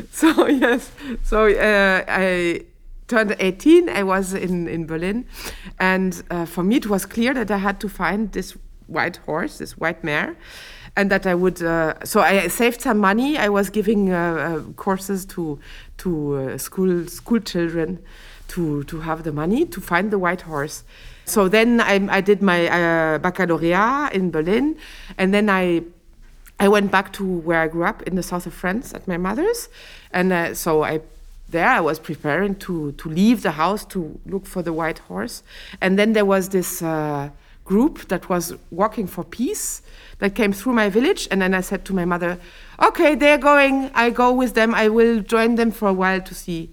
so yes, so uh, I turned 18. I was in in Berlin, and uh, for me it was clear that I had to find this white horse, this white mare, and that I would. Uh, so I saved some money. I was giving uh, uh, courses to to uh, school school children to to have the money to find the white horse. So then I, I did my baccalaureate in Berlin, and then I I went back to where I grew up in the south of France at my mother's, and uh, so I there I was preparing to to leave the house to look for the white horse, and then there was this uh, group that was walking for peace that came through my village, and then I said to my mother, "Okay, they're going. I go with them. I will join them for a while to see."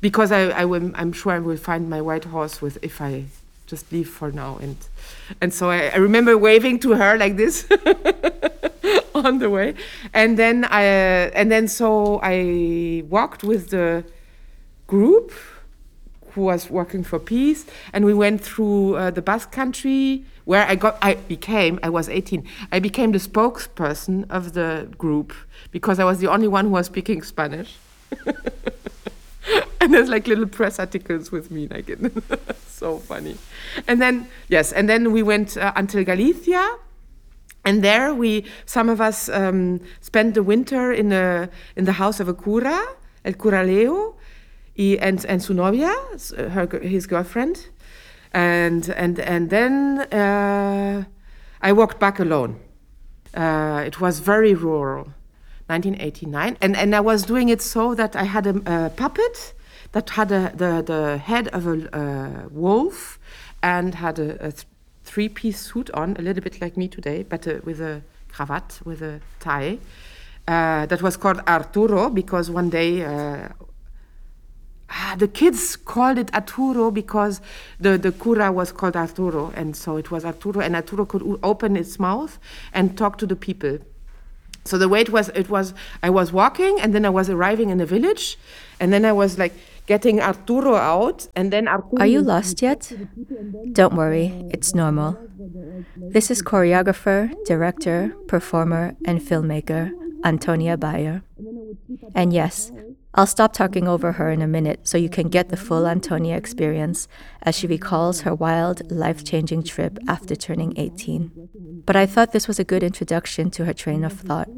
Because I, I will, I'm sure I will find my white horse with if I just leave for now. And and so I, I remember waving to her like this on the way. And then I and then so I walked with the group who was working for peace. And we went through uh, the Basque country where I got I became I was 18 I became the spokesperson of the group because I was the only one who was speaking Spanish and there's like little press articles with me like so funny. And then yes and then we went uh, until galicia. And there we some of us um, spent the winter in a in the house of a cura el cura leo y, and and su novia her his girlfriend. And and and then uh, i walked back alone. Uh, it was very rural 1989 and and i was doing it so that i had a, a puppet that had a, the, the head of a uh, wolf and had a, a th three piece suit on, a little bit like me today, but uh, with a cravat, with a tie. Uh, that was called Arturo because one day uh, ah, the kids called it Arturo because the, the cura was called Arturo, and so it was Arturo, and Arturo could open its mouth and talk to the people. So the way it was, it was I was walking, and then I was arriving in a village, and then I was like getting Arturo out, and then Arturo. Are you lost yet? Don't worry, it's normal. This is choreographer, director, performer, and filmmaker Antonia Baehr. And yes, I'll stop talking over her in a minute so you can get the full Antonia experience as she recalls her wild, life changing trip after turning 18. But I thought this was a good introduction to her train of thought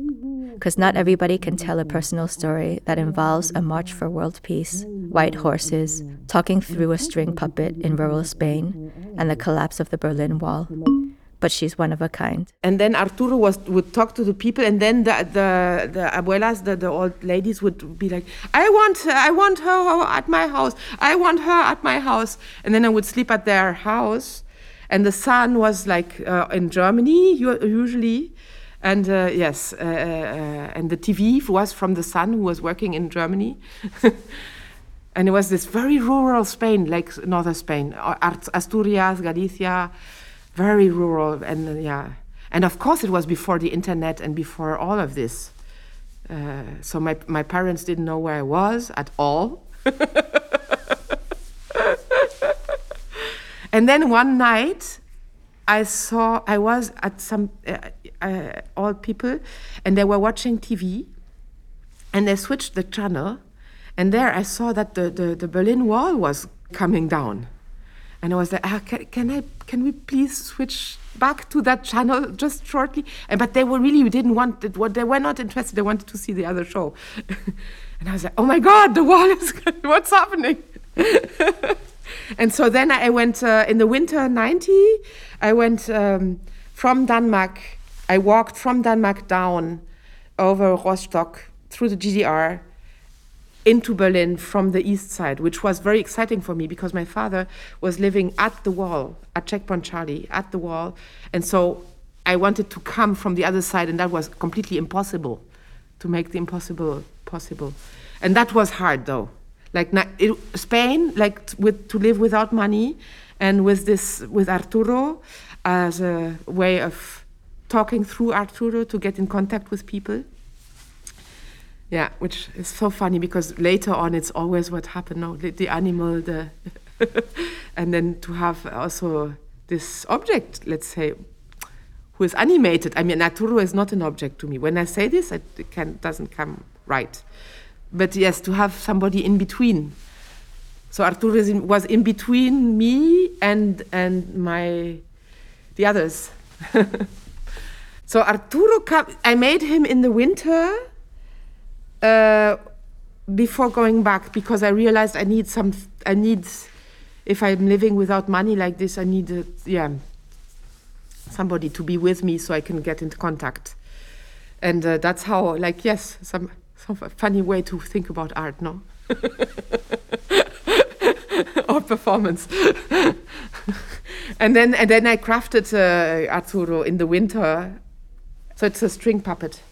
because not everybody can tell a personal story that involves a march for world peace, white horses, talking through a string puppet in rural Spain, and the collapse of the Berlin Wall. But she's one of a kind. And then Arturo was would talk to the people, and then the the, the abuelas, the, the old ladies, would be like, "I want her, I want her at my house. I want her at my house." And then I would sleep at their house, and the son was like uh, in Germany usually, and uh, yes, uh, uh, and the TV was from the son who was working in Germany. and it was this very rural Spain, like northern Spain, Asturias, Galicia, very rural. And uh, yeah, and of course it was before the internet and before all of this. Uh, so my, my parents didn't know where I was at all. and then one night, I saw I was at some uh, uh, old people, and they were watching TV, and they switched the channel, and there I saw that the, the, the Berlin Wall was coming down, and I was like, ah, can, can I can we please switch back to that channel just shortly? And but they were really we didn't want it. What they were not interested. They wanted to see the other show, and I was like, oh my God, the wall is what's happening. and so then I went uh, in the winter 90, I went um, from Denmark I walked from Denmark down over Rostock through the GDR into Berlin from the east side, which was very exciting for me because my father was living at the wall, at Checkpoint Charlie, at the wall. And so I wanted to come from the other side, and that was completely impossible to make the impossible possible. And that was hard, though. Like it, Spain, like with to live without money, and with this with Arturo as a way of talking through Arturo to get in contact with people. Yeah, which is so funny because later on it's always what happened. No, the, the animal, the and then to have also this object, let's say, who is animated. I mean, Arturo is not an object to me. When I say this, it can, doesn't come right. but yes, to have somebody in between. So Arturo in, was in between me and and my the others. so Arturo, I made him in the winter uh, before going back because I realized I need some. I need if I'm living without money like this, I need a, yeah somebody to be with me so I can get into contact. And uh, that's how, like, yes, some some funny way to think about art, no? or performance. and then and then I crafted uh, Arturo in the winter. So it's a string puppet,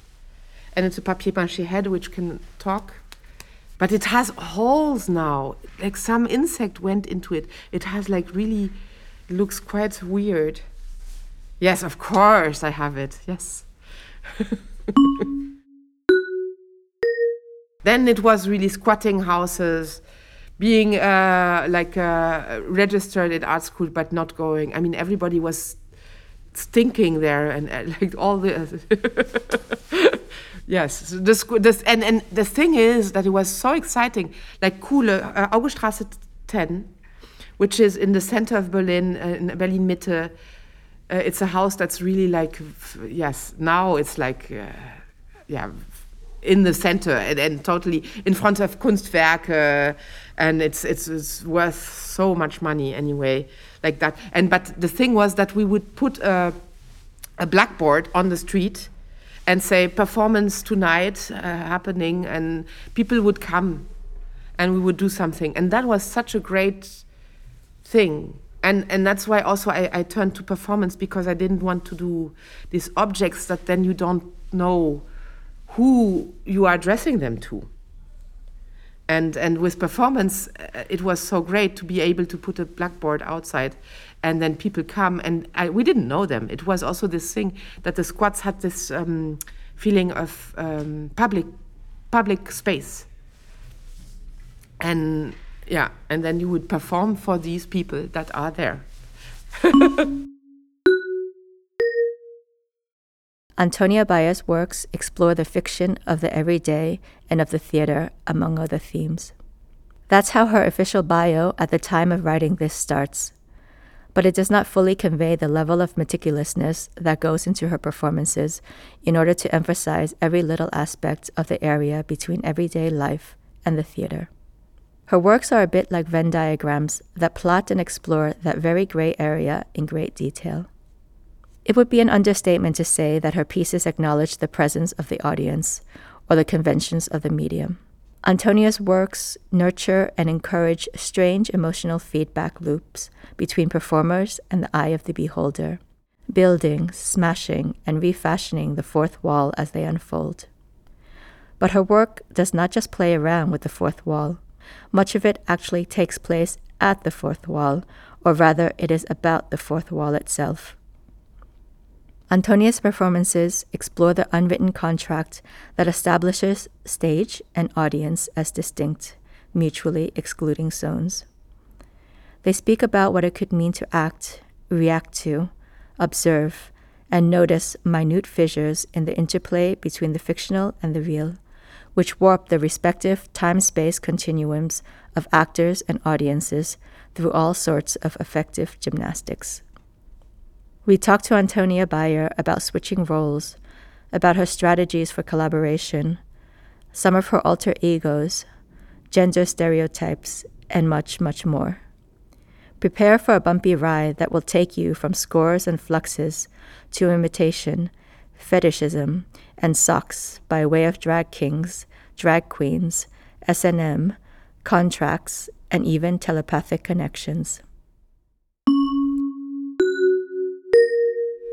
and it's a papier mâché head which can talk, but it has holes now. Like some insect went into it. It has like really looks quite weird. Yes, of course I have it. Yes. then it was really squatting houses being uh, like uh, registered at art school but not going. I mean, everybody was stinking there and uh, like all the. yes, this, this, and, and the thing is that it was so exciting. Like KuLe, uh, Auguststraße 10, which is in the center of Berlin, uh, in Berlin Mitte. Uh, it's a house that's really like, yes, now it's like, uh, yeah, in the center and, and, totally in front of Kunstwerke, and it's, it's it's worth so much money anyway, like that. And but the thing was that we would put a, a blackboard on the street and say performance tonight uh, happening, and people would come, and we would do something, and that was such a great thing. And, and that's why also I, I turned to performance because I didn't want to do these objects that then you don't know who you are addressing them to. And, and with performance, uh, it was so great to be able to put a blackboard outside and then people come and I, we didn't know them. It was also this thing that the squats had this um, feeling of um, public, public space. And yeah, and then you would perform for these people that are there. Antonia Baehr's works explore the fiction of the everyday and of the theater, among other themes. That's how her official bio at the time of writing this starts. But it does not fully convey the level of meticulousness that goes into her performances in order to emphasize every little aspect of the area between everyday life and the theater. Her works are a bit like Venn diagrams that plot and explore that very gray area in great detail. It would be an understatement to say that her pieces acknowledge the presence of the audience or the conventions of the medium. Antonia's works nurture and encourage strange emotional feedback loops between performers and the eye of the beholder, building, smashing, and refashioning the fourth wall as they unfold. But her work does not just play around with the fourth wall. Much of it actually takes place at the fourth wall, or rather, it is about the fourth wall itself. Antonia's performances explore the unwritten contract that establishes stage and audience as distinct, mutually excluding zones. They speak about what it could mean to act, react to, observe, and notice minute fissures in the interplay between the fictional and the real, which warp the respective time space continuums of actors and audiences through all sorts of affective gymnastics. We talked to Antonia Baehr about switching roles, about her strategies for collaboration, some of her alter egos, gender stereotypes, and much, much more. Prepare for a bumpy ride that will take you from scores and Fluxus to imitation, fetishism, and socks by way of drag kings, drag queens, S&M, contracts, and even telepathic connections.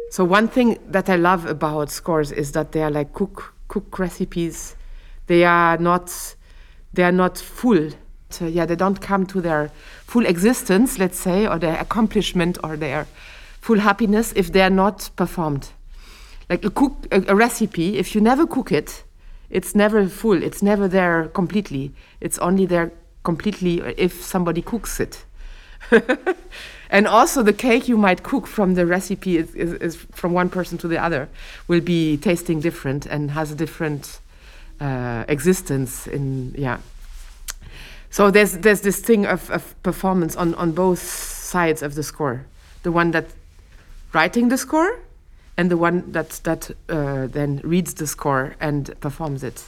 So one thing that I love about scores is that they are like cook cook recipes. They are not they are not full. So yeah, they don't come to their full existence, let's say, or their accomplishment or their full happiness if they are not performed. Like a cook a, a recipe, if you never cook it, it's never full. It's never there completely. It's only there completely if somebody cooks it. and also the cake you might cook from the recipe is, is, is, from one person to the other will be tasting different and has a different uh, existence in yeah so there's there's this thing of, of performance on on both sides of the score the one that writing the score and the one that that uh, then reads the score and performs it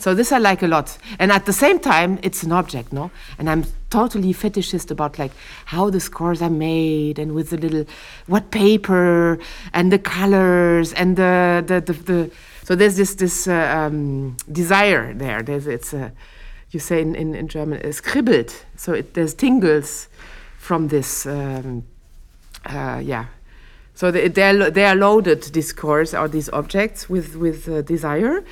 so this I like a lot. And at the same time, it's an object, no? And I'm totally fetishist about like how the scores are made and with the little what paper and the colors and the the the, the so there's this this uh, um, desire there. There's it's a you say in, in, in German it's kribbelt. So it, there's tingles from this um, uh, yeah. So they, they're, they are loaded, these scores or these objects, with, with uh, desire.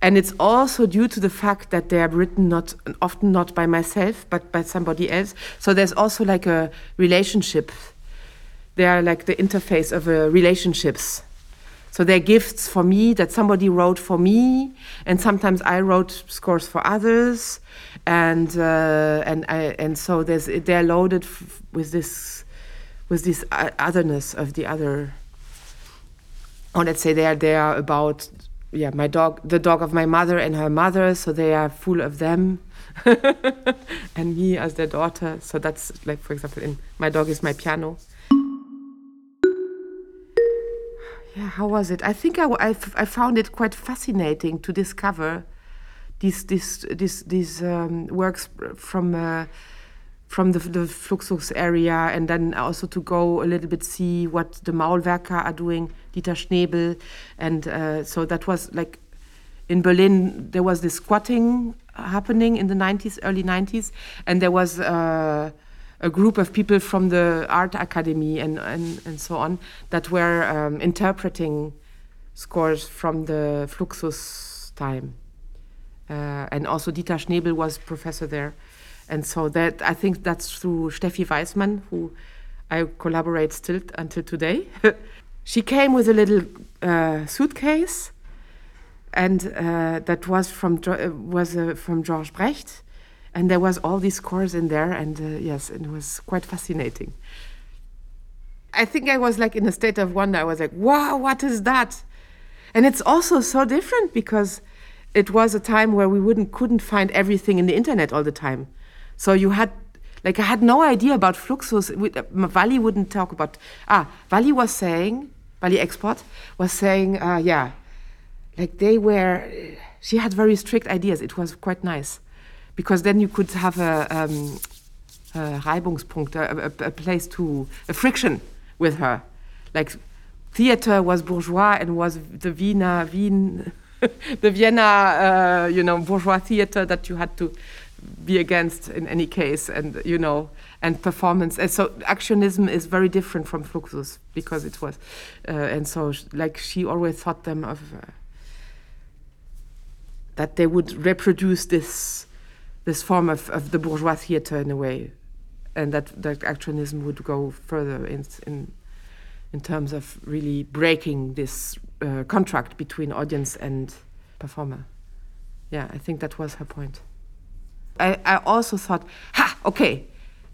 And it's also due to the fact that they are written not often not by myself, but by somebody else. So there's also like a relationship. They are like the interface of uh, relationships. So they're gifts for me that somebody wrote for me, and sometimes I wrote scores for others, and uh, and I, and so there's they're loaded with this with this otherness of the other. Or let's say they are they are about yeah, my dog, the dog of my mother and her mother, so they are full of them, and me as their daughter. So that's like, for example, in my dog is my piano. Yeah, how was it? I think I, I, I found it quite fascinating to discover these these these these um, works from. Uh, from the, the Fluxus area and then also to go a little bit see what the Maulwerker are doing, Dieter Schnebel. And uh, so that was like in Berlin, there was this squatting happening in the 90s, early 90s, and there was uh, a group of people from the art academy and, and, and so on that were um, interpreting scores from the Fluxus time. Uh, and also Dieter Schnebel was professor there. And so that I think that's through Steffi Weismann, who I collaborate still until today. she came with a little uh, suitcase, and uh, that was from uh, was uh, from George Brecht, and there was all these scores in there, and uh, yes, it was quite fascinating. I think I was like in a state of wonder. I was like, "Wow, what is that?" And it's also so different because it was a time where we wouldn't couldn't find everything in the internet all the time. So you had, like, I had no idea about Fluxus. Valie wouldn't talk about, ah, Valie was saying, Valie Export was saying, uh, yeah, like they were, she had very strict ideas. It was quite nice because then you could have a, um, a Reibungspunkt, a, a, a place to, a friction with her. Like theater was bourgeois and was the Wiener, Wien, the Vienna, uh, you know, bourgeois theater that you had to be against in any case and you know and performance. And so actionism is very different from fluxus because it was uh, and so like she always thought them of uh, that they would reproduce this this form of, of the bourgeois theater in a way and that that actionism would go further in in in terms of really breaking this uh, contract between audience and performer. Yeah i think that was her point I, I also thought, ha, okay,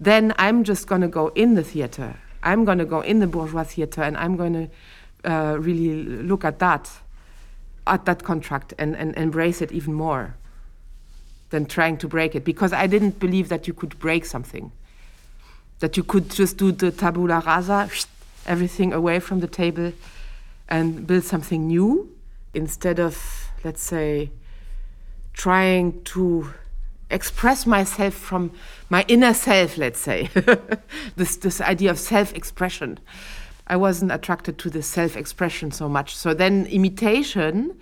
then I'm just going to go in the theater. I'm going to go in the bourgeois theater and I'm going to uh, really look at that, at that contract and, and embrace it even more than trying to break it because I didn't believe that you could break something, that you could just do the tabula rasa, everything away from the table and build something new instead of, let's say, trying to express myself from my inner self, let's say, this, this idea of self expression. I wasn't attracted to the self expression so much. So then, imitation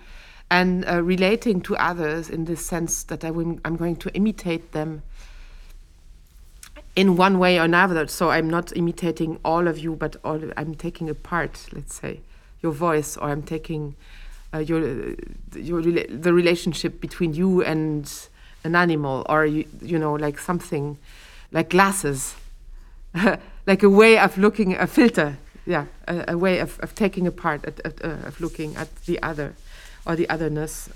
and uh, relating to others in the sense that I am going to imitate them in one way or another. So I'm not imitating all of you, but all, I'm taking a part, let's say, your voice, or I'm taking uh, your, your the relationship between you and an animal or you, you know like something like glasses. Like a way of looking a filter. Yeah a, a way of, of taking apart at, at, uh, of looking at the other or the otherness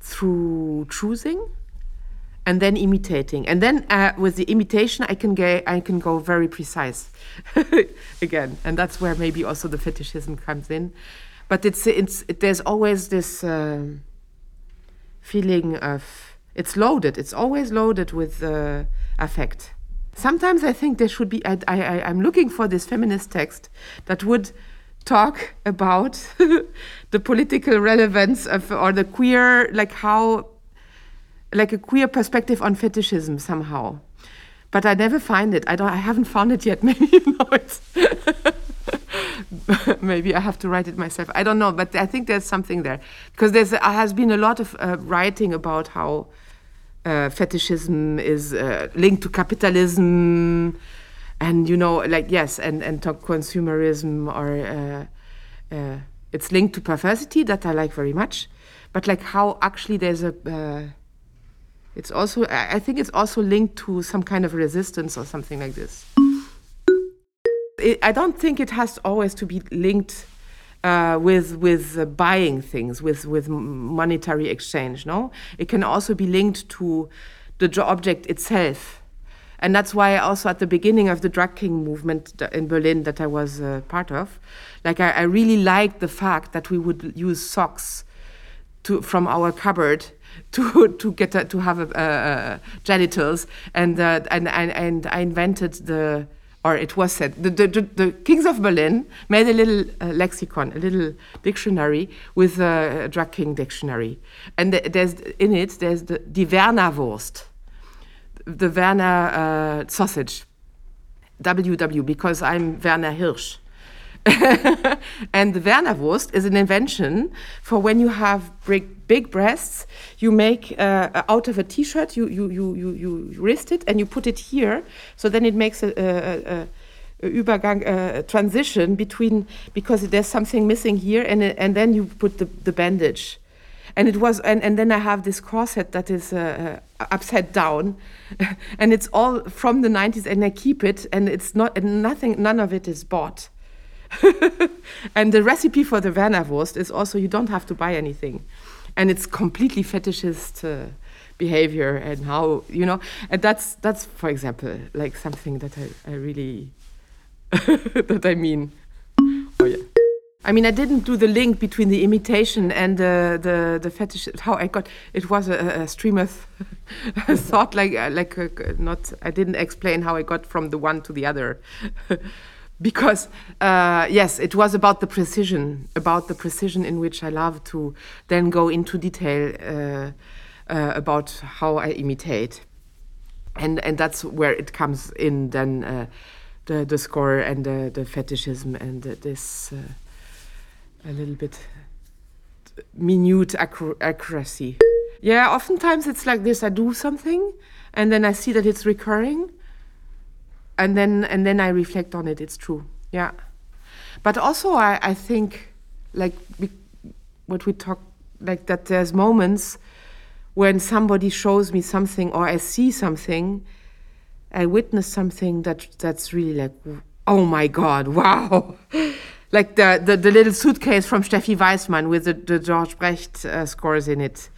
through choosing and then imitating. And then uh, with the imitation i can get i can go very precise again. And that's where maybe also the fetishism comes in. But it's it's it, there's always this uh, feeling of it's loaded. It's always loaded with uh, affect. Sometimes I think there should be. I, I, I'm looking for this feminist text that would talk about the political relevance of or the queer, like how, like a queer perspective on fetishism somehow. But I never find it. I don't. I haven't found it yet. Maybe you know it. maybe I have to write it myself. I don't know, but I think there's something there because there has been a lot of uh, writing about how uh, fetishism is uh, linked to capitalism, and you know, like yes, and and to consumerism or uh, uh, it's linked to perversity that I like very much, but like how actually there's a uh, it's also I think it's also linked to some kind of resistance or something like this. I don't think it has always to be linked uh, with with uh, buying things, with with monetary exchange. No, it can also be linked to the object itself, and that's why also at the beginning of the drag king movement in Berlin that I was uh, part of, like I, I really liked the fact that we would use socks to from our cupboard to to get a, to have a, genitals and, uh, and and and I invented the or it was said, the, the, the, Kings of Berlin made a little uh, lexicon, a little dictionary with a drag king dictionary. And there's in it, there's the, die Werner Wurst, the Werner uh, sausage, WW, because I'm Werner Hirsch. and the Werner Wurst is an invention for when you have big, big breasts. You make uh, out of a T-shirt, you, you, you, you, you wrist it and you put it here. So then it makes a, a, a Übergang, uh, transition between because there's something missing here, and and then you put the, the bandage, and it was and, and then I have this corset that is uh, uh upside down, and it's all from the 90s, and I keep it, and it's not and nothing, none of it is bought. and the recipe for the Werner Wurst is also you don't have to buy anything. And it's completely fetishist uh, behavior and how, you know, and that's, that's for example, like something that I, I really, that I mean. Oh, yeah. I mean, I didn't do the link between the imitation and the the, the fetish. How I got it was a, a stream of thought, like like uh, not. I didn't explain how I got from the one to the other because uh, yes, it was about the precision, about the precision in which I love to then go into detail uh, uh, about how I imitate, and and that's where it comes in then uh, the the score and the, the fetishism and this uh, a little bit minute accuracy. Yeah, oftentimes it's like this: I do something, and then I see that it's recurring and then and then I reflect on it. It's true, yeah. But also, I I think like we, what we talk like that. There's moments when somebody shows me something or I see something, I witness something that that's really like, oh my god, wow. like the, the, the, little suitcase from Steffi Weismann with the, the George Brecht uh, scores in it,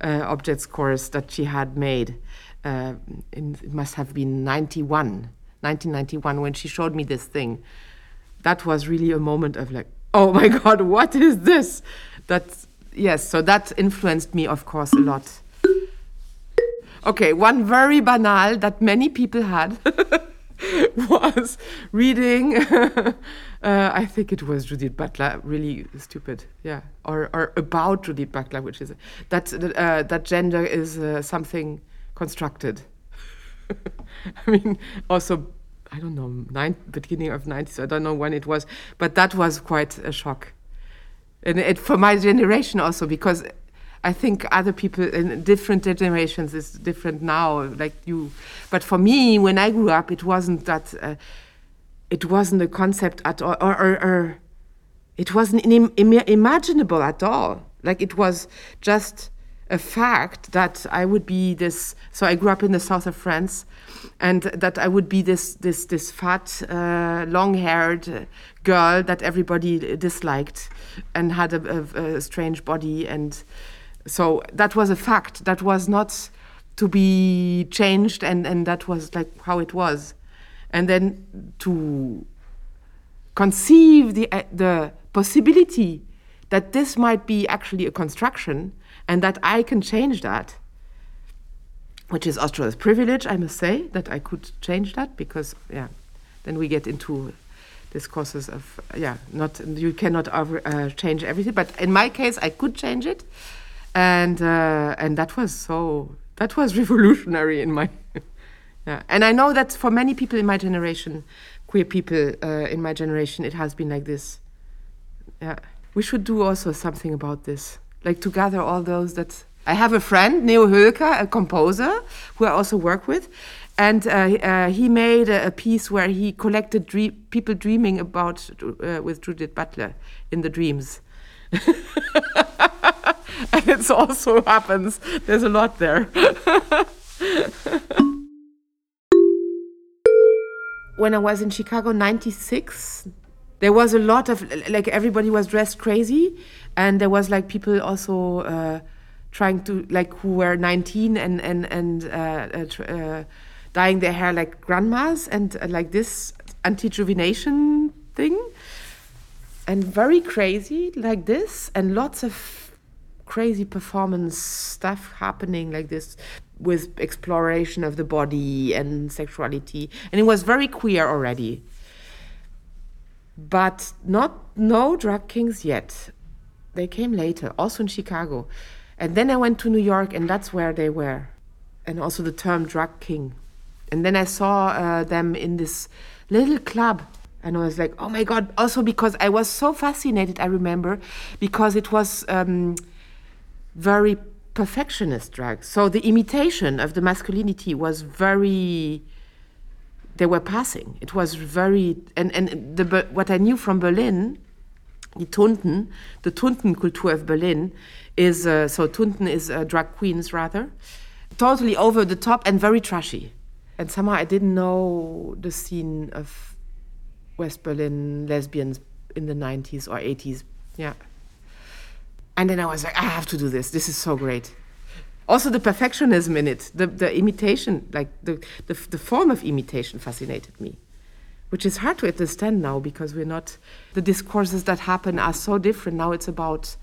uh, object scores that she had made. Uh, in, it must have been 91. 1991 when she showed me this thing. That was really a moment of like oh my god what is this? That's yes so that influenced me of course a lot. Okay one very banal that many people had was reading uh, i think it was judith butler really stupid yeah or, or about judith butler which is that uh, that gender is uh, something constructed I mean, also, I don't know, nine, beginning of 90s, I don't know when it was, but that was quite a shock. And it, for my generation also, because I think other people in different generations is different now, like you. But for me, when I grew up, it wasn't that, uh, it wasn't a concept at all, or, or, or it wasn't Im imaginable at all. Like it was just a fact that I would be this. So I grew up in the south of France, and that I would be this this this fat, uh, long-haired girl that everybody disliked, and had a, a, a, strange body, and so that was a fact. That was not to be changed, and and that was like how it was, and then to conceive the uh, the possibility that this might be actually a construction and that I can change that, which is Austria's privilege, I must say, that I could change that because, yeah, then we get into discourses of, yeah, not you cannot uh, change everything, but in my case, I could change it, and uh, and that was so that was revolutionary in my. yeah, and I know that for many people in my generation, queer people uh, in my generation, it has been like this. Yeah, we should do also something about this like to gather all those that I have a friend, Neo Hülcker, a composer who I also work with, and uh, uh, he made a, a, piece where he collected dream, people dreaming about uh, with Judith Butler in the dreams. and it also happens. There's a lot there. when I was in Chicago, 96, there was a lot of like everybody was dressed crazy and there was like people also uh, trying to like who were 19 and and and uh, uh, uh dyeing their hair like grandmas and uh, like this anti-juvenation thing. And very crazy like this and lots of crazy performance stuff happening like this with exploration of the body and sexuality. And it was very queer already but not no drag kings yet. They came later, also in Chicago. And then I went to New York, and that's where they were. And also the term drag king. And then I saw uh, them in this little club. And I was like, oh my God. Also, because I was so fascinated, I remember, because it was um, very perfectionist drag. So the imitation of the masculinity was very they were passing. It was very and and the what I knew from Berlin, the Tunten, the Tunten culture of Berlin is uh, so Tunten is uh, drag queens rather, totally over the top and very trashy. And somehow I didn't know the scene of West Berlin lesbians in the 90s or 80s. Yeah. And then I was like, I have to do this. This is so great also the perfectionism in it, the, the imitation, like the, the, the form of imitation fascinated me, which is hard to understand now because we're not, the discourses that happen are so different. Now it's about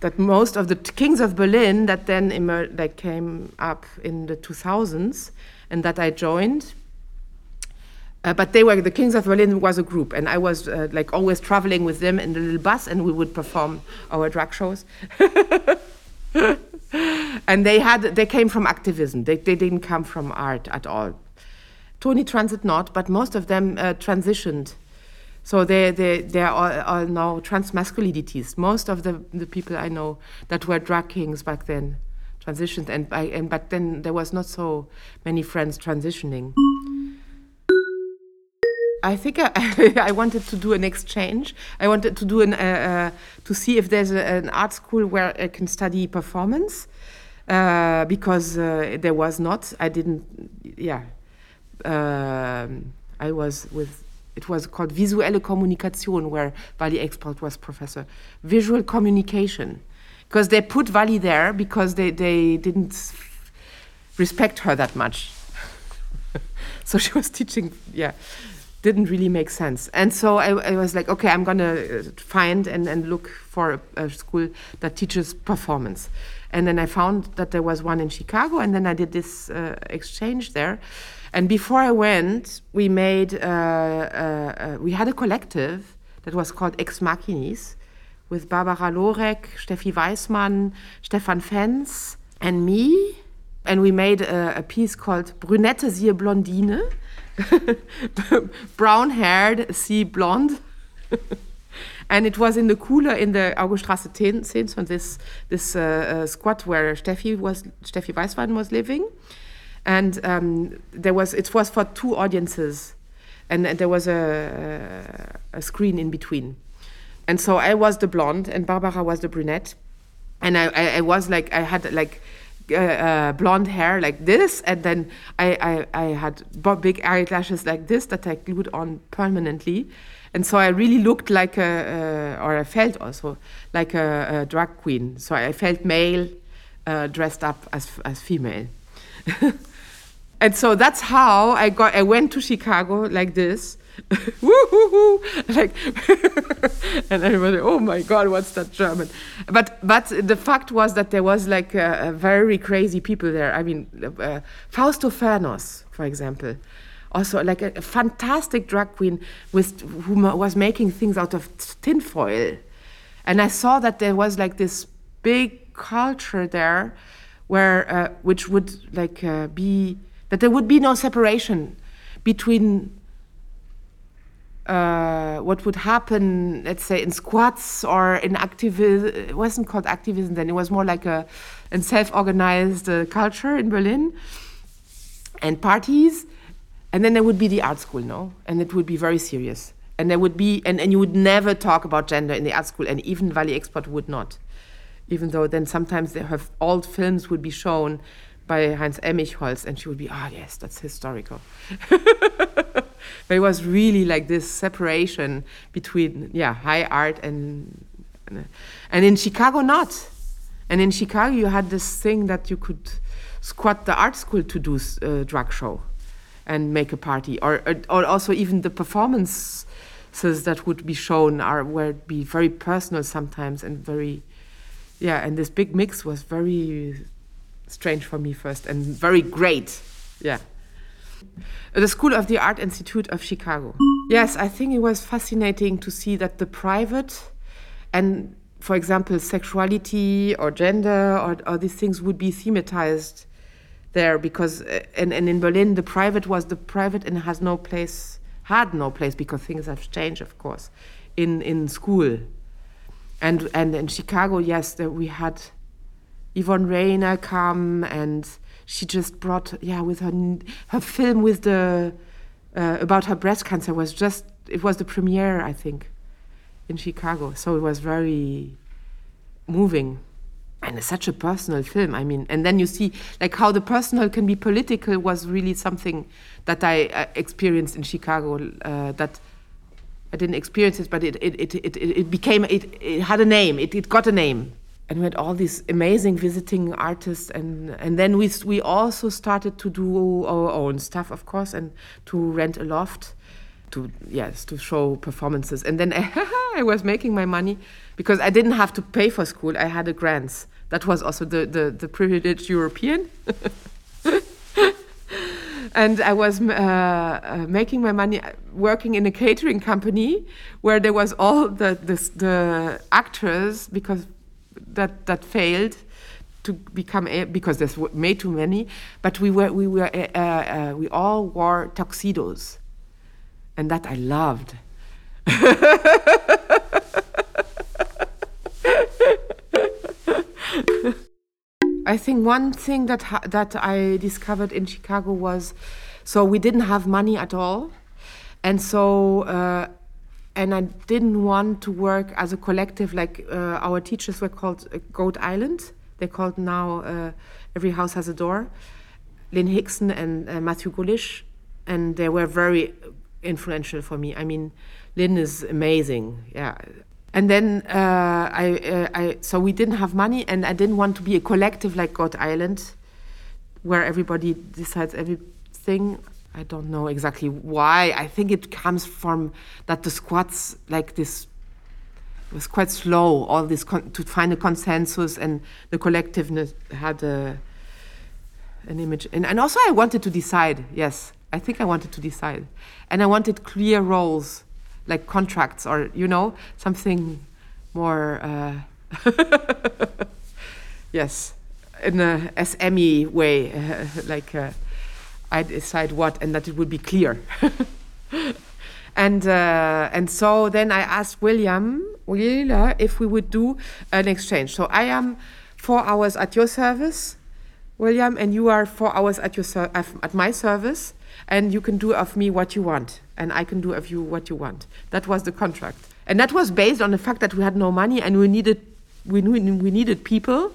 that most of the kings of Berlin that then emer- that came up in the 2000s and that I joined. Uh, but they were the kings of Berlin was a group, and I was uh, like always traveling with them in the little bus, and we would perform our drag shows. and they had they came from activism. They they didn't come from art at all. Tony Transit not, but most of them uh, transitioned. So they they they are all now trans masculinities. Most of the the people I know that were drag kings back then transitioned, and I, and but then there was not so many friends transitioning. I think I, I, wanted to do an exchange. I wanted to do an uh, uh, to see if there's a, an art school where I can study performance, uh, because uh, there was not. I didn't. Yeah, um, I was with. It was called Visuelle Kommunikation, where Valie Export was professor. Visual communication, because they put Valie there because they they didn't respect her that much. so she was teaching. Yeah didn't really make sense. And so I, I was like, okay, I'm going to uh, find and, and look for a, a, school that teaches performance. And then I found that there was one in Chicago, and then I did this uh, exchange there. And before I went, we made uh, uh, uh we had a collective that was called Ex Machinis with Barbara Lorek, Steffi Weismann, Stefan Fenz, and me. And we made a, a piece called Brünette siehe Blondine brown haired, see blonde. and it was in the cooler in the Auguststrasse 10, 10 so this, this uh, uh, squat where Steffi, was, Steffi Weiswein was living. And um, there was, it was for two audiences. And, and there was a, a screen in between. And so I was the blonde and Barbara was the brunette. And I, I, I was like, I had like uh, uh, blonde hair like this, and then I, I, I had big eyelashes like this that I glued on permanently. And so I really looked like a, uh, or I felt also like a, a queen. So I felt male, uh, dressed up as, as female. and so that's how I got. I went to Chicago like this, like and everybody oh my god what's that german but but the fact was that there was like very crazy people there i mean uh, fausto fernos for example also like a, a, fantastic drag queen with who was making things out of tinfoil and i saw that there was like this big culture there where uh, which would like uh, be that there would be no separation between uh, what would happen, let's say, in squats or in activism. It wasn't called activism then, it was more like a, a self organized uh, culture in Berlin and parties. And then there would be the art school, no? And it would be very serious. And there would be, and, and you would never talk about gender in the art school, and even Valie Export would not. Even though then sometimes they have old films would be shown by Heinz Emigholz, and she would be, ah, oh, yes, that's historical. but it was really like this separation between, yeah, high art and, and in Chicago, not. And in Chicago, you had this thing that you could squat the art school to do uh, drag show and make a party, or, or, also even the performances that would be shown are were be very personal sometimes and very, yeah. And this big mix was very strange for me first and very great. Yeah. The School of the Art Institute of Chicago. Yes, I think it was fascinating to see that the private and, for example, sexuality or gender or, or these things would be thematized there because, uh, and, and in Berlin, the private was the private and has no place, had no place because things have changed, of course, in, in school. And, and in Chicago, yes, we had Yvonne Rainer come and she just brought yeah with her her film with the uh, about her breast cancer was just it was the premiere I think in Chicago so it was very moving and it's such a personal film I mean and then you see like how the personal can be political was really something that I uh, experienced in Chicago uh, that I didn't experience it but it it, it, it, it became it, it had a name it, it got a name. And we had all these amazing visiting artists and and then we we also started to do our own stuff of course and to rent a loft to yes to show performances. And then I was making my money because I didn't have to pay for school. I had a grants. That was also the the, the privileged European. And I was uh, uh, making my money working in a catering company where there was all the the, the actors because that that failed to become because there's made too many. But we were we were uh, uh, we all wore tuxedos, and that I loved. I think one thing that that I discovered in Chicago was, so we didn't have money at all, and so uh, and I didn't want to work as a collective like uh, our teachers were called uh, Goat Island. They're called now uh, Every House Has a Door. Lin Hixson and uh, Matthew Goulish, and they were very influential for me. I mean, Lin is amazing, yeah. And then uh, I, uh, I, so we didn't have money, and I didn't want to be a collective like Goat Island, where everybody decides everything. I don't know exactly why. I think it comes from that the squats like this was quite slow. All this to find a consensus and the collectiveness had a, an image. And, and also, I wanted to decide. Yes, I think I wanted to decide, and I wanted clear roles, like contracts or you know something more. Uh, yes, in a SME way, uh, like. Uh, I decide what, and that it would be clear. and uh, and so then I asked William if we would do an exchange. So I am four hours at your service, William, and you are four hours at your at my service, and you can do of me what you want, and I can do of you what you want. That was the contract, and that was based on the fact that we had no money and we needed we knew we needed people,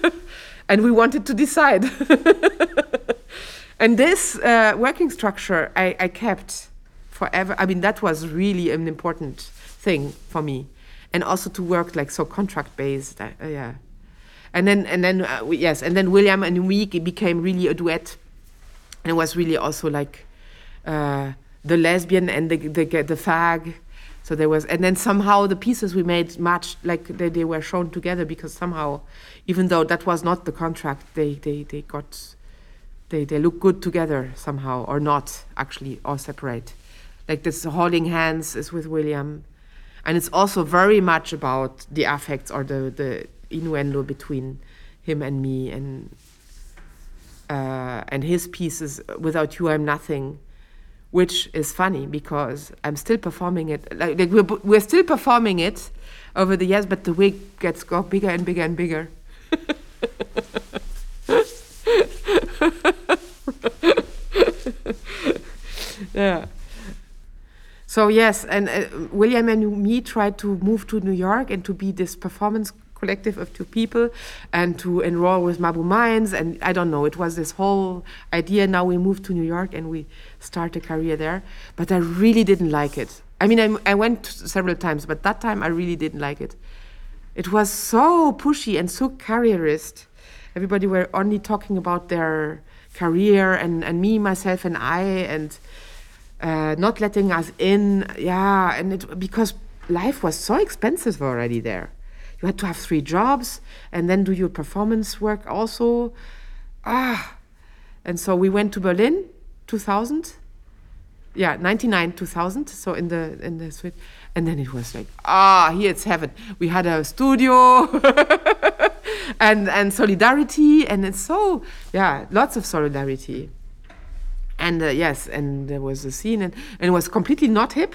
and we wanted to decide. And this uh, working structure I, I kept forever. I mean, that was really an important thing for me, and also to work like so contract based. Uh, yeah, and then and then uh, yes, and then William and we became really a duet, and it was really also like uh, the lesbian and the the, the fag. So there was, and then somehow the pieces we made matched, like they, they were shown together because somehow, even though that was not the contract, they they, they got, they they look good together somehow or not actually or separate. Like this holding hands is with William, and it's also very much about the affects or the the innuendo between him and me and uh, and his pieces without you i'm nothing which is funny because i'm still performing it. Like, like we're, we're still performing it over the years but the wig gets got bigger and bigger and bigger. Yeah. So yes and uh, william and me tried to move to new york and to be this performance collective of two people and to enroll with Mabou Mines. And I don't know, it was this whole idea. Now we moved to New York and we start a career there. But I really didn't like it. I mean, I, I went several times, but that time I really didn't like it. It was so pushy and so careerist. Everybody were only talking about their career and, and me, myself, and I, and uh, not letting us in. Yeah, and it because life was so expensive already there you had to have three jobs and then do your performance work also. Ah, and so we went to Berlin, 2000. Yeah, 99, 2000. So in the in the suite, and then it was like, ah, here it's heaven. We had a studio. and and solidarity and it's so yeah lots of solidarity and uh, yes and there was a scene and, and it was completely not hip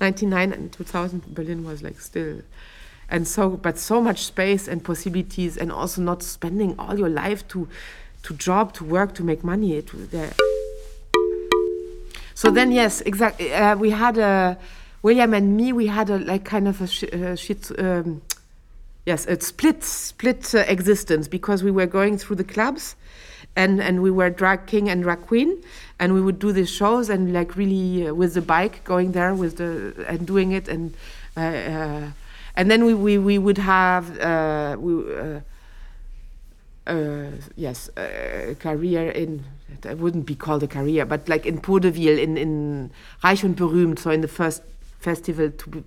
99 and 2000 berlin was like still and so but so much space and possibilities and also not spending all your life to to job to work to make money. It so then yes exactly uh, we had a william and me we had a like kind of a sh uh, shit um, yes a split split uh, existence because we were going through the clubs and and we were drag king and drag queen and we would do these shows and like really uh, with the bike going there with the and doing it and uh, uh, and then we, we, we would have uh, we, uh, uh, yes a career in it wouldn't be called a career but like in Podewil in in Reich und berühmt so in the first festival to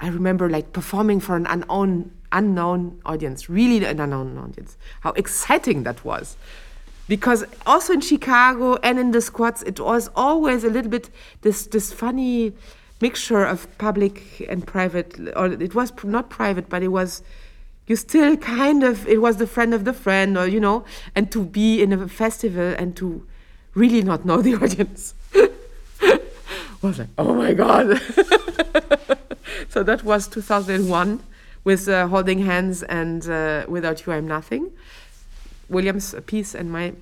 I remember like performing for an unknown unknown audience really an unknown audience. How exciting that was. Because also in Chicago and in the squats it was always a little bit this this funny mixture of public and private or it was not private but it was you still kind of it was the friend of the friend or you know and to be in a festival and to really not know the audience. Was like oh my god. So that was 2001 with uh, holding hands and uh, without you i'm nothing. William's piece and my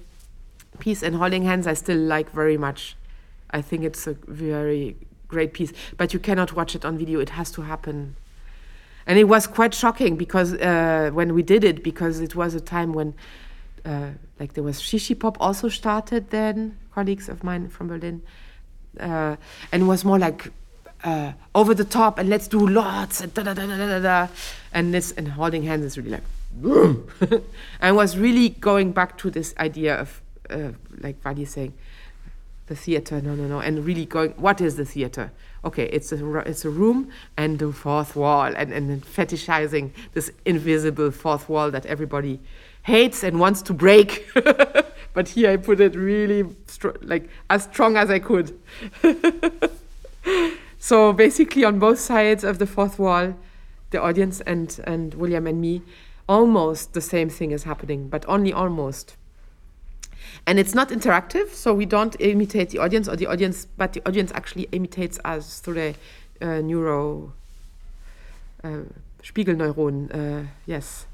piece and holding hands i still like very much. I think it's a very great piece but you cannot watch it on video. It has to happen. And it was quite shocking because uh, when we did it because it was a time when uh, like there was She She Pop also started then colleagues of mine from berlin uh, and it was more like uh, over the top and let's do lots and da da da da da da and this and holding hands is really like and was really going back to this idea of uh, like Valie saying the theater. No no no. And really going what is the theater? Okay it's a it's a room and the fourth wall and and fetishizing this invisible fourth wall that everybody hates and wants to break. But here i put it really like as strong as i could. So basically on both sides of the fourth wall the audience and and william and me almost the same thing is happening but only almost and it's not interactive so we don't imitate the audience or the audience but the audience actually imitates us through the uh, neuro uh, spiegelneuron uh, yes.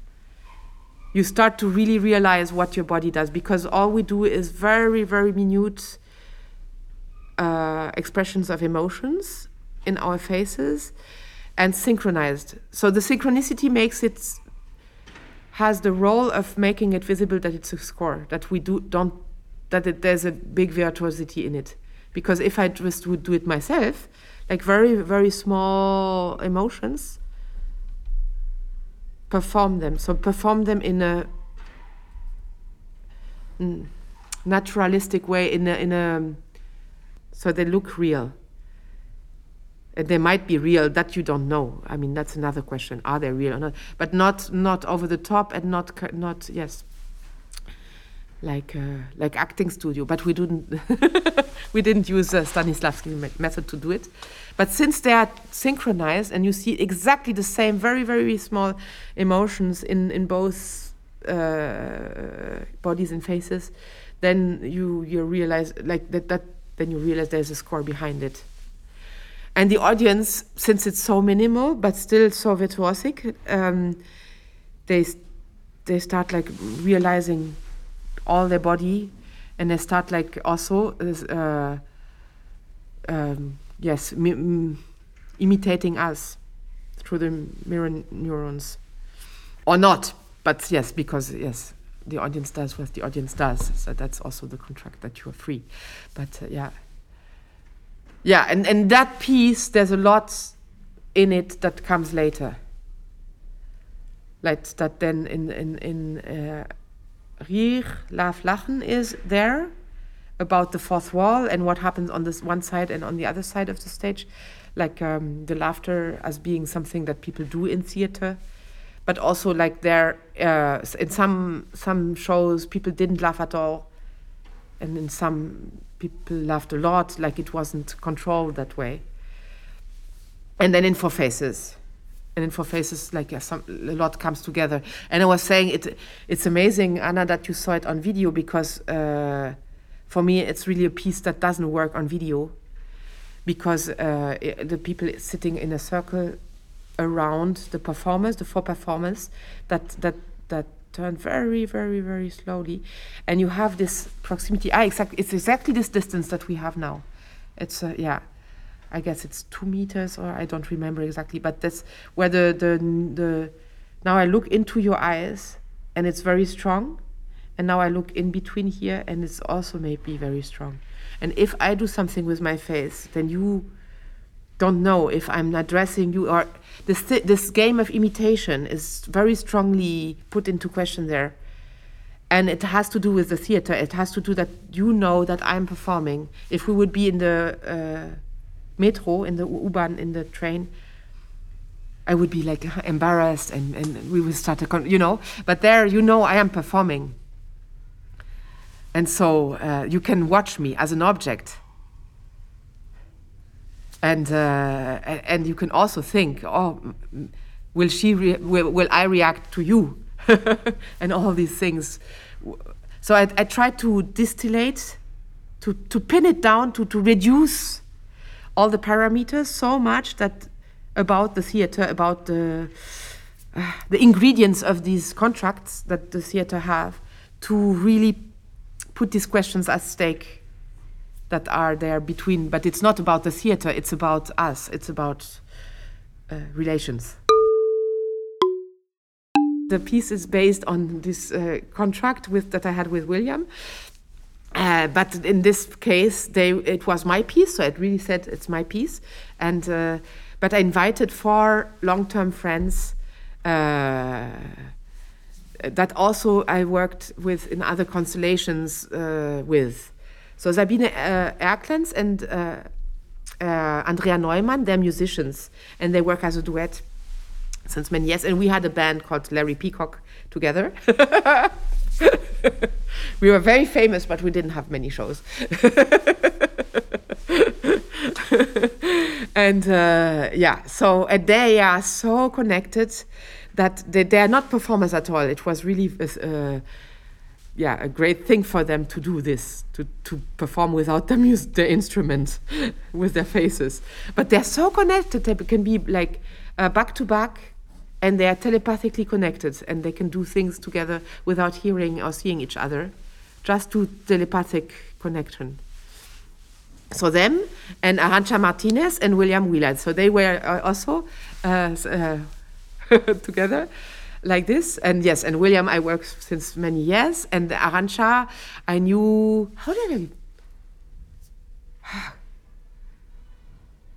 You start to really realize what your body does because all we do is very very minute uh, expressions of emotions in our faces and synchronized. So the synchronicity makes it has the role of making it visible that it's a score that we do don't that it, there's a big virtuosity in it because if i just would do it myself like very very small emotions perform them so perform them in a mm, naturalistic way in a in a so they look real. They might be real that you don't know. I mean, that's another question: Are they real or not? But not not over the top and not not yes, like uh, like acting studio. But we didn't we didn't use a Stanislavski method to do it. But since they are synchronized and you see exactly the same, very very small emotions in in both uh, bodies and faces, then you you realize like that that then you realize there's a score behind it. And the audience, since it's so minimal but still so virtuosic, um, they they start like realizing all their body, and they start like also uh, um, yes mi- imitating us through the mirror neurons, or not. But yes, because yes, the audience does what the audience does. So that's also the contract that you are free. But uh, yeah, yeah, and and that piece, there's a lot in it that comes later. Like that, then in in in uh, Rire, Laugh, Lachen is there about the fourth wall and what happens on this one side and on the other side of the stage, like um, the laughter as being something that people do in theater but also like there uh, in some some shows people didn't laugh at all and in some people laughed a lot like it wasn't controlled that way. And then in four faces and in four faces like yeah, some, a lot comes together. And i was saying it it's amazing anna that you saw it on video because uh, for me it's really a piece that doesn't work on video because uh, i the people sitting in a circle around the performers, the four performers, that that that turn very, very, very slowly, and you have this proximity. Ah, exactly. It's exactly this distance that we have now. It's uh, yeah, I guess it's two meters, or I don't remember exactly, but that's where the the the. Now I look into your eyes, and it's very strong, and now I look in between here, and it's also maybe very strong. And if I do something with my face, then you don't know if I'm addressing you or this this game of imitation is very strongly put into question there. And it has to do with the theater. It has to do that you know that I'm performing. If we would be in the uh, metro, in the U-Bahn, in the train, I would be like embarrassed and, and we would start a con- you know. But there, you know, I am performing. And so uh, you can watch me as an object and uh, and you can also think, oh, will she will, will I react to you, and all these things. So I, I try to distillate, to to pin it down, to to reduce all the parameters so much that about the theater, about the uh, the ingredients of these contracts that the theater have, to really put these questions at stake that are there between but it's not about the theater it's about us it's about uh, relations. The piece is based on this uh, contract with that i had with william. Uh, but in this case they it was my piece so it really said it's my piece. And uh, but i invited four long-term friends uh, that also I worked with in other constellations uh, with. So Sabine uh, Ercklentz and uh, uh, Andrea Neumann, they're musicians and they work as a duet since many years. And we had a band called Larry Peacock together. we were very famous, but we didn't have many shows. and uh, yeah, so and they are so connected that they, they are not performers at all. It was really uh, yeah a great thing for them to do this to to perform without the music the instrument with their faces. But they're so connected they can be like uh, back to back and they are telepathically connected and they can do things together without hearing or seeing each other. Just to telepathic connection. So them and Arantxa Martinez and William Wheeler so they were uh, also uh, uh, together like this and yes and william i worked since many years and arantxa i knew how did i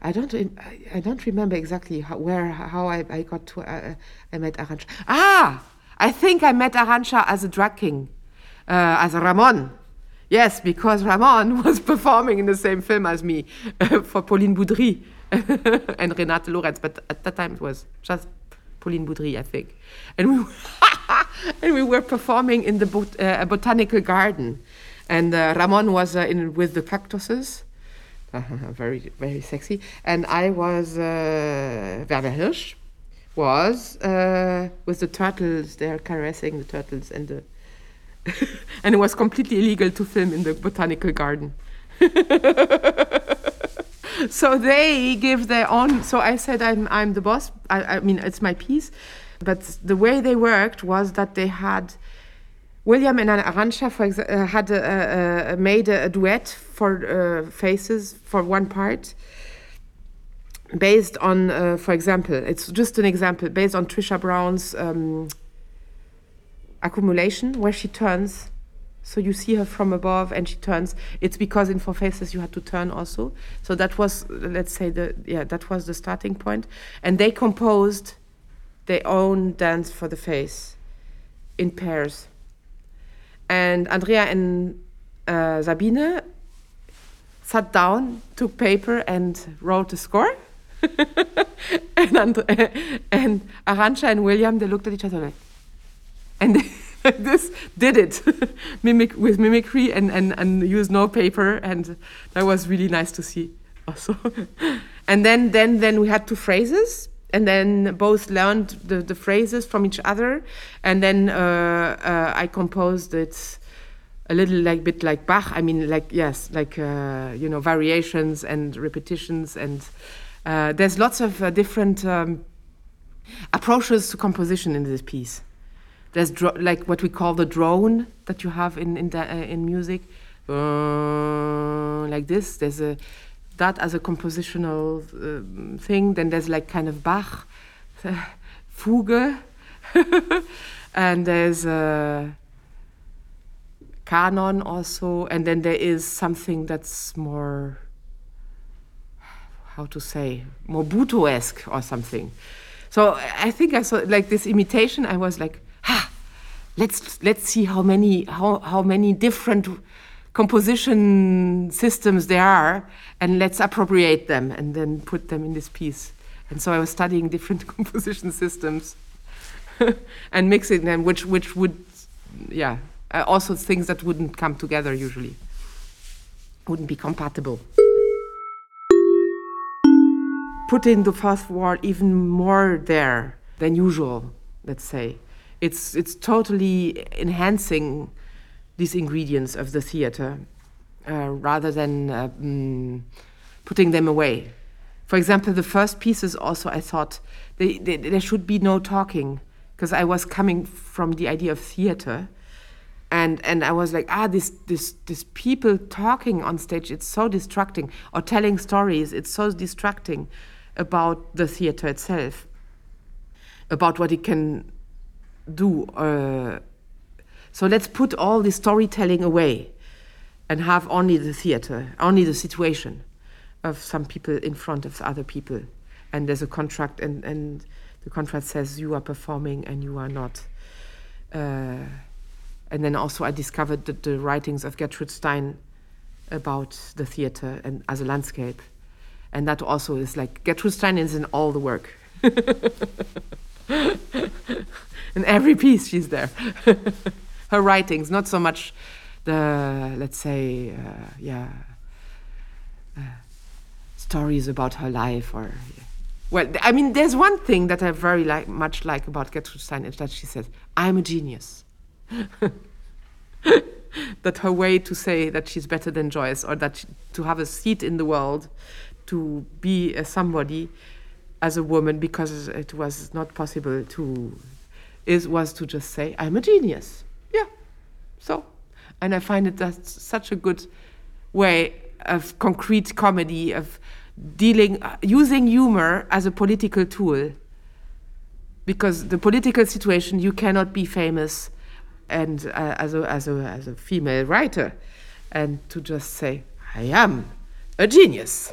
I don't. I- don't remember exactly how, where how I, I got to. Uh, I met Arantxa. Ah, I think I met Arantxa as a drag king, uh, as Ramon, Yes, because Ramon was performing in the same film as me for Pauline Boudry and Renate Lorenz, but at that time it was just Pauline Boudry, I think. And we, and we were performing in the bot uh, botanical garden. And uh, Ramon was uh, in with the cactuses, very, very sexy. And I was, uh, Werner Hirsch was uh, with the turtles, they're caressing the turtles and the and it was completely illegal to film in the botanical garden. so they give their own. So I said, I'm, I'm the boss. I, I mean, it's my piece. But the way they worked was that they had William and Arantxa, for exa- uh, had a, a, made a, a, duet for uh, faces for one part, based on, uh, for example, it's just an example, based on Trisha Brown's um, accumulation, where she turns. So you see her from above and she turns. It's because in Four Faces you had to turn also. So that was, let's say, the yeah, that was the starting point. And they composed their own dance for the face in pairs. And Andrea and uh, Sabine sat down, took paper, and wrote the score. and, And, and Arantxa and William, they looked at each other like, and this did it mimic with mimicry and, and, and use no paper and that was really nice to see also and then then then we had two phrases and then both learned the, the phrases from each other and then uh, uh, i composed it a little like bit like bach. I mean like yes like uh, you know variations and repetitions and uh, there's lots of different um, approaches to composition in this piece. There's like what we call the drone that you have in in, uh, in music, uh, like this. There's a that as a compositional uh, thing. Then there's like kind of Bach, Fugue, and there's a canon also, and then there is something that's more how to say more Butoh-esque or something. So I think I saw like this imitation. I was like, ha, let's let's see how many how how many different composition systems there are, and let's appropriate them and then put them in this piece. And so I was studying different composition systems and mixing them, which which would, yeah, uh, also things that wouldn't come together usually, wouldn't be compatible. Putting the fourth wall even more there than usual, let's say it's it's totally enhancing these ingredients of the theater uh, rather than uh, mm, putting them away. For example, the first pieces also I thought they, they, there should be no talking because I was coming from the idea of theater. And, and I was like, ah, this, this, this people talking on stage, it's so distracting, or telling stories, it's so distracting about the theater itself, about what it can do. Uh, so let's put all the storytelling away and have only the theater, only the situation of some people in front of other people. And there's a contract, and, and the contract says you are performing and you are not. Uh, and then also, I discovered the, the writings of Gertrude Stein about the theater and as a landscape. And that also is like Gertrude Stein is in all the work. in every piece she's there. Her writings, not so much the, let's say, uh, yeah, uh, stories about her life or. Well, I mean, there's one thing that I very like, much like about Gertrude Stein is that she says, "I'm a genius." that her way to say that she's better than Joyce, or that she, to have a seat in the world, to be a somebody as a woman, because it was not possible to is was to just say, I'm a genius. Yeah. So, and I find it that's such a good way of concrete comedy, of dealing, uh, using humor as a political tool. Because the political situation, you cannot be famous and uh, as, a, as, a, as a female writer and to just say, I am a genius.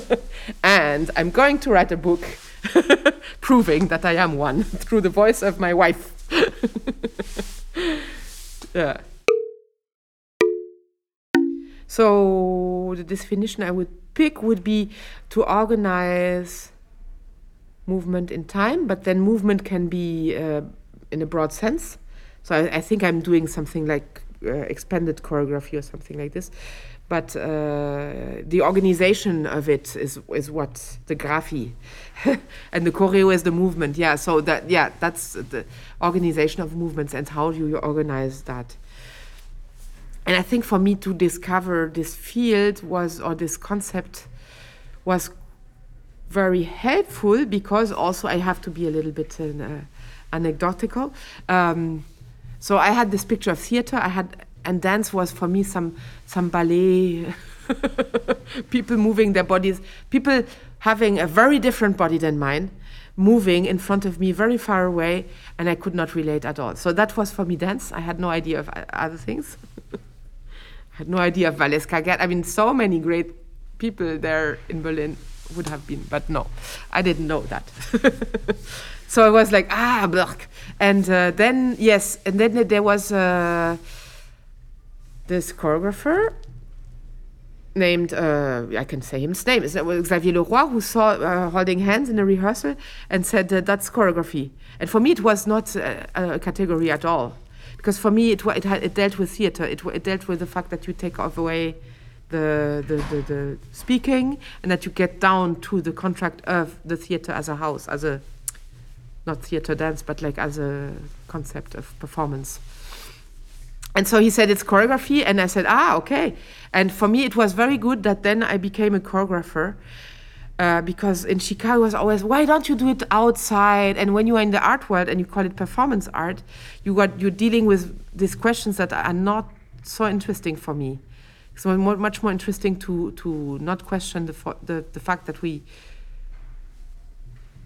and I'm going to write a book proving that I am one through the voice of my wife. Yeah. So the definition I would pick would be to organize movement in time, but then movement can be uh, in a broad sense. So I, I, think I'm doing something like uh, expanded choreography or something like this. But uh, the organization of it is is what the graphy, and the choreo is the movement. Yeah, so that yeah, that's the organization of movements and how you organize that. And I think for me to discover this field was or this concept was very helpful because also I have to be a little bit uh, anecdotal. Um, so I had this picture of theater. I had and dance was for me some some ballet people moving their bodies people having a very different body than mine moving in front of me very far away and i could not relate at all so that was for me dance i had no idea of other things i had no idea of Valeska Gert. i mean so many great people there in berlin would have been but no i didn't know that so i was like ah blech. and uh, then yes and then there was uh, this choreographer named, uh, I can say his name, is Xavier Le Roy, who saw uh, holding hands in a rehearsal and said, uh, that's choreography. And for me, it was not a, category at all. Because for me, it, it, it dealt with theater. It, it, dealt with the fact that you take away the, the, the, the, speaking and that you get down to the contract of the theater as a house, as a, not theater dance, but like as a concept of performance and so he said it's choreography. And i said ah okay. And for me it was very good that then i became a choreographer uh, because in chicago it was always why don't you do it outside? And when you are in the art world and you call it performance art you got you're dealing with these questions that are not so interesting for me. So more, much more interesting to to not question the, the the fact that we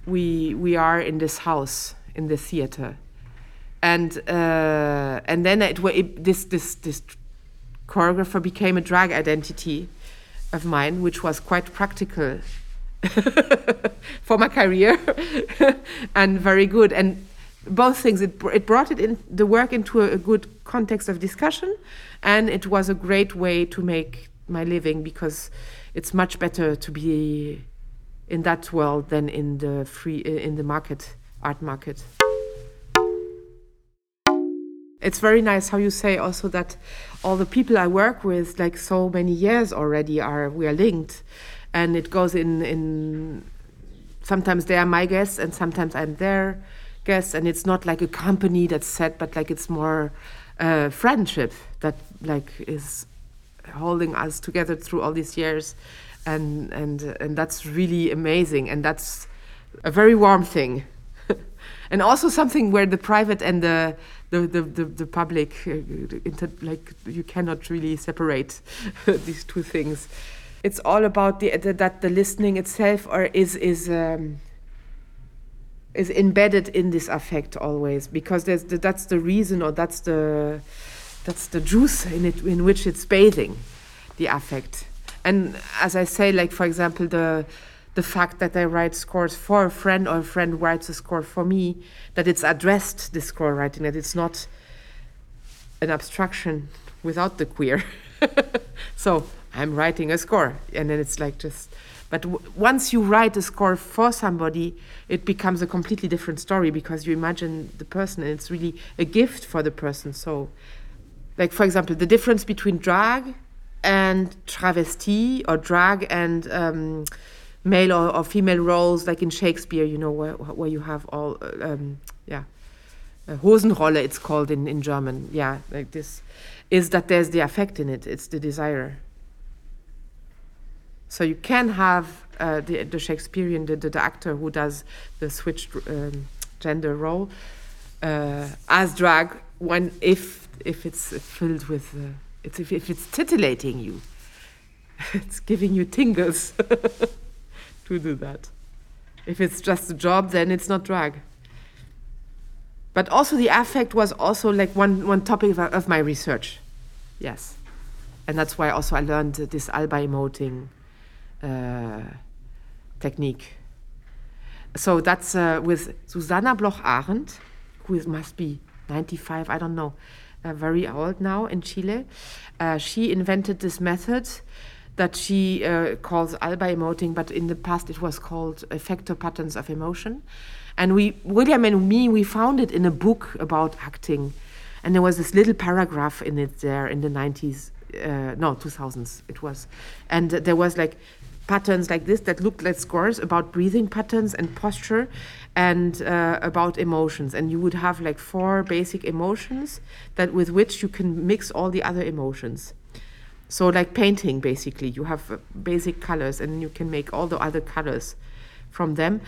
we we are in this house in the theater and uh, and then it, it, this this this choreographer became a drag identity of mine, which was quite practical for my career and very good. And both things it it brought it in the work into a, a good context of discussion, and it was a great way to make my living because it's much better to be in that world than in the free in the market art market it's very nice how you say also that all the people I work with, like so many years already, are we are linked, and it goes in in. Sometimes they are my guests, and sometimes I'm their guests, and it's not like a company that's set, but like it's more uh, friendship that like is holding us together through all these years, and and and that's really amazing, and that's a very warm thing, and also something where the private and the the the the, the public uh, inter, like you cannot really separate these two things. It's all about the, the, that the listening itself or is is um, is embedded in this affect always because there's the, that's the reason or that's the that's the juice in it in which it's bathing the affect. And as i say like for example the the fact that I write scores for a friend or a friend writes a score for me, that it's addressed, the score writing, that it's not an abstraction without the queer. so I'm writing a score, and then it's like just. But once you write a score for somebody, it becomes a completely different story because you imagine the person, and it's really a gift for the person. So, like for example, the difference between drag and travesti, or drag and um, male or, or, female roles, like in Shakespeare, you know, where, where you have all, um, yeah, Hosenrolle, it's called in, in German, yeah, like this, is that there's the affect in it, it's the desire. So you can have uh, the, the Shakespearean, the, the, actor who does the switched um, gender role uh, as drag when if if it's filled with uh, it's if, if it's titillating you, it's giving you tingles. to do that. If it's just a job, then it's not drag. But also the affect was also like one, one topic of, of my research. Yes. And that's why also I learned this Alba emoting uh, technique. So that's uh, with Susanna Bloch Arendt, who is, must be 95, I don't know. uh, very old now in Chile. Uh, she invented this method that she uh, calls alba emoting, but in the past it was called effector patterns of emotion. And we, William and me, we found it in a book about acting. And there was this little paragraph in it there in the 90s, uh, no, 2000s it was. And there was like patterns like this that looked like scores about breathing patterns and posture and uh, about emotions. And you would have like four basic emotions that with which you can mix all the other emotions. So like painting, basically, you have uh, basic colors and you can make all the other colors from them.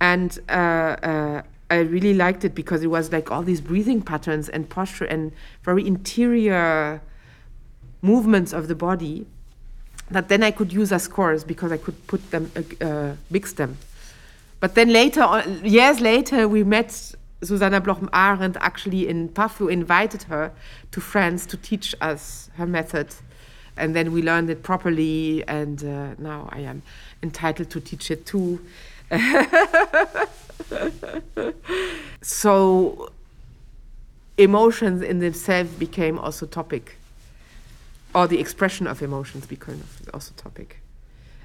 And uh, uh, I really liked it because it was like all these breathing patterns and posture and very interior movements of the body that then I could use as scores because I could put them, uh, uh mix them. But then later, on, years later, we met Susanna Bloch Arendt actually in PAFU, invited her to France to teach us her method and then we learned it properly and uh, now i am entitled to teach it too. So emotions in themselves became also topic or the expression of emotions became also topic.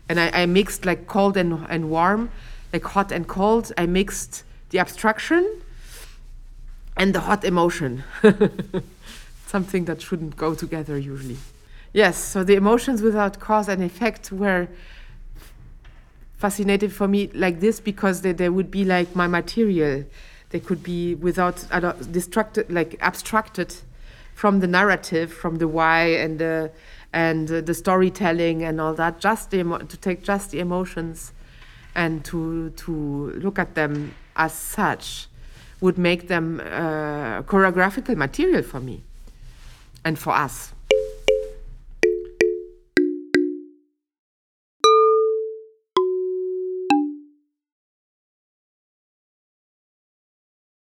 And i, I mixed like cold and, and warm like hot and cold. I mixed the abstraction and the hot emotion. Something that shouldn't go together usually Yes, so the emotions without cause and effect were fascinating for me like this because they, they would be like my material. They could be without uh, like abstracted from the narrative, from the why and the and uh, the storytelling and all that. Just to take just the emotions and to to look at them as such would make them uh, choreographical material for me and for us.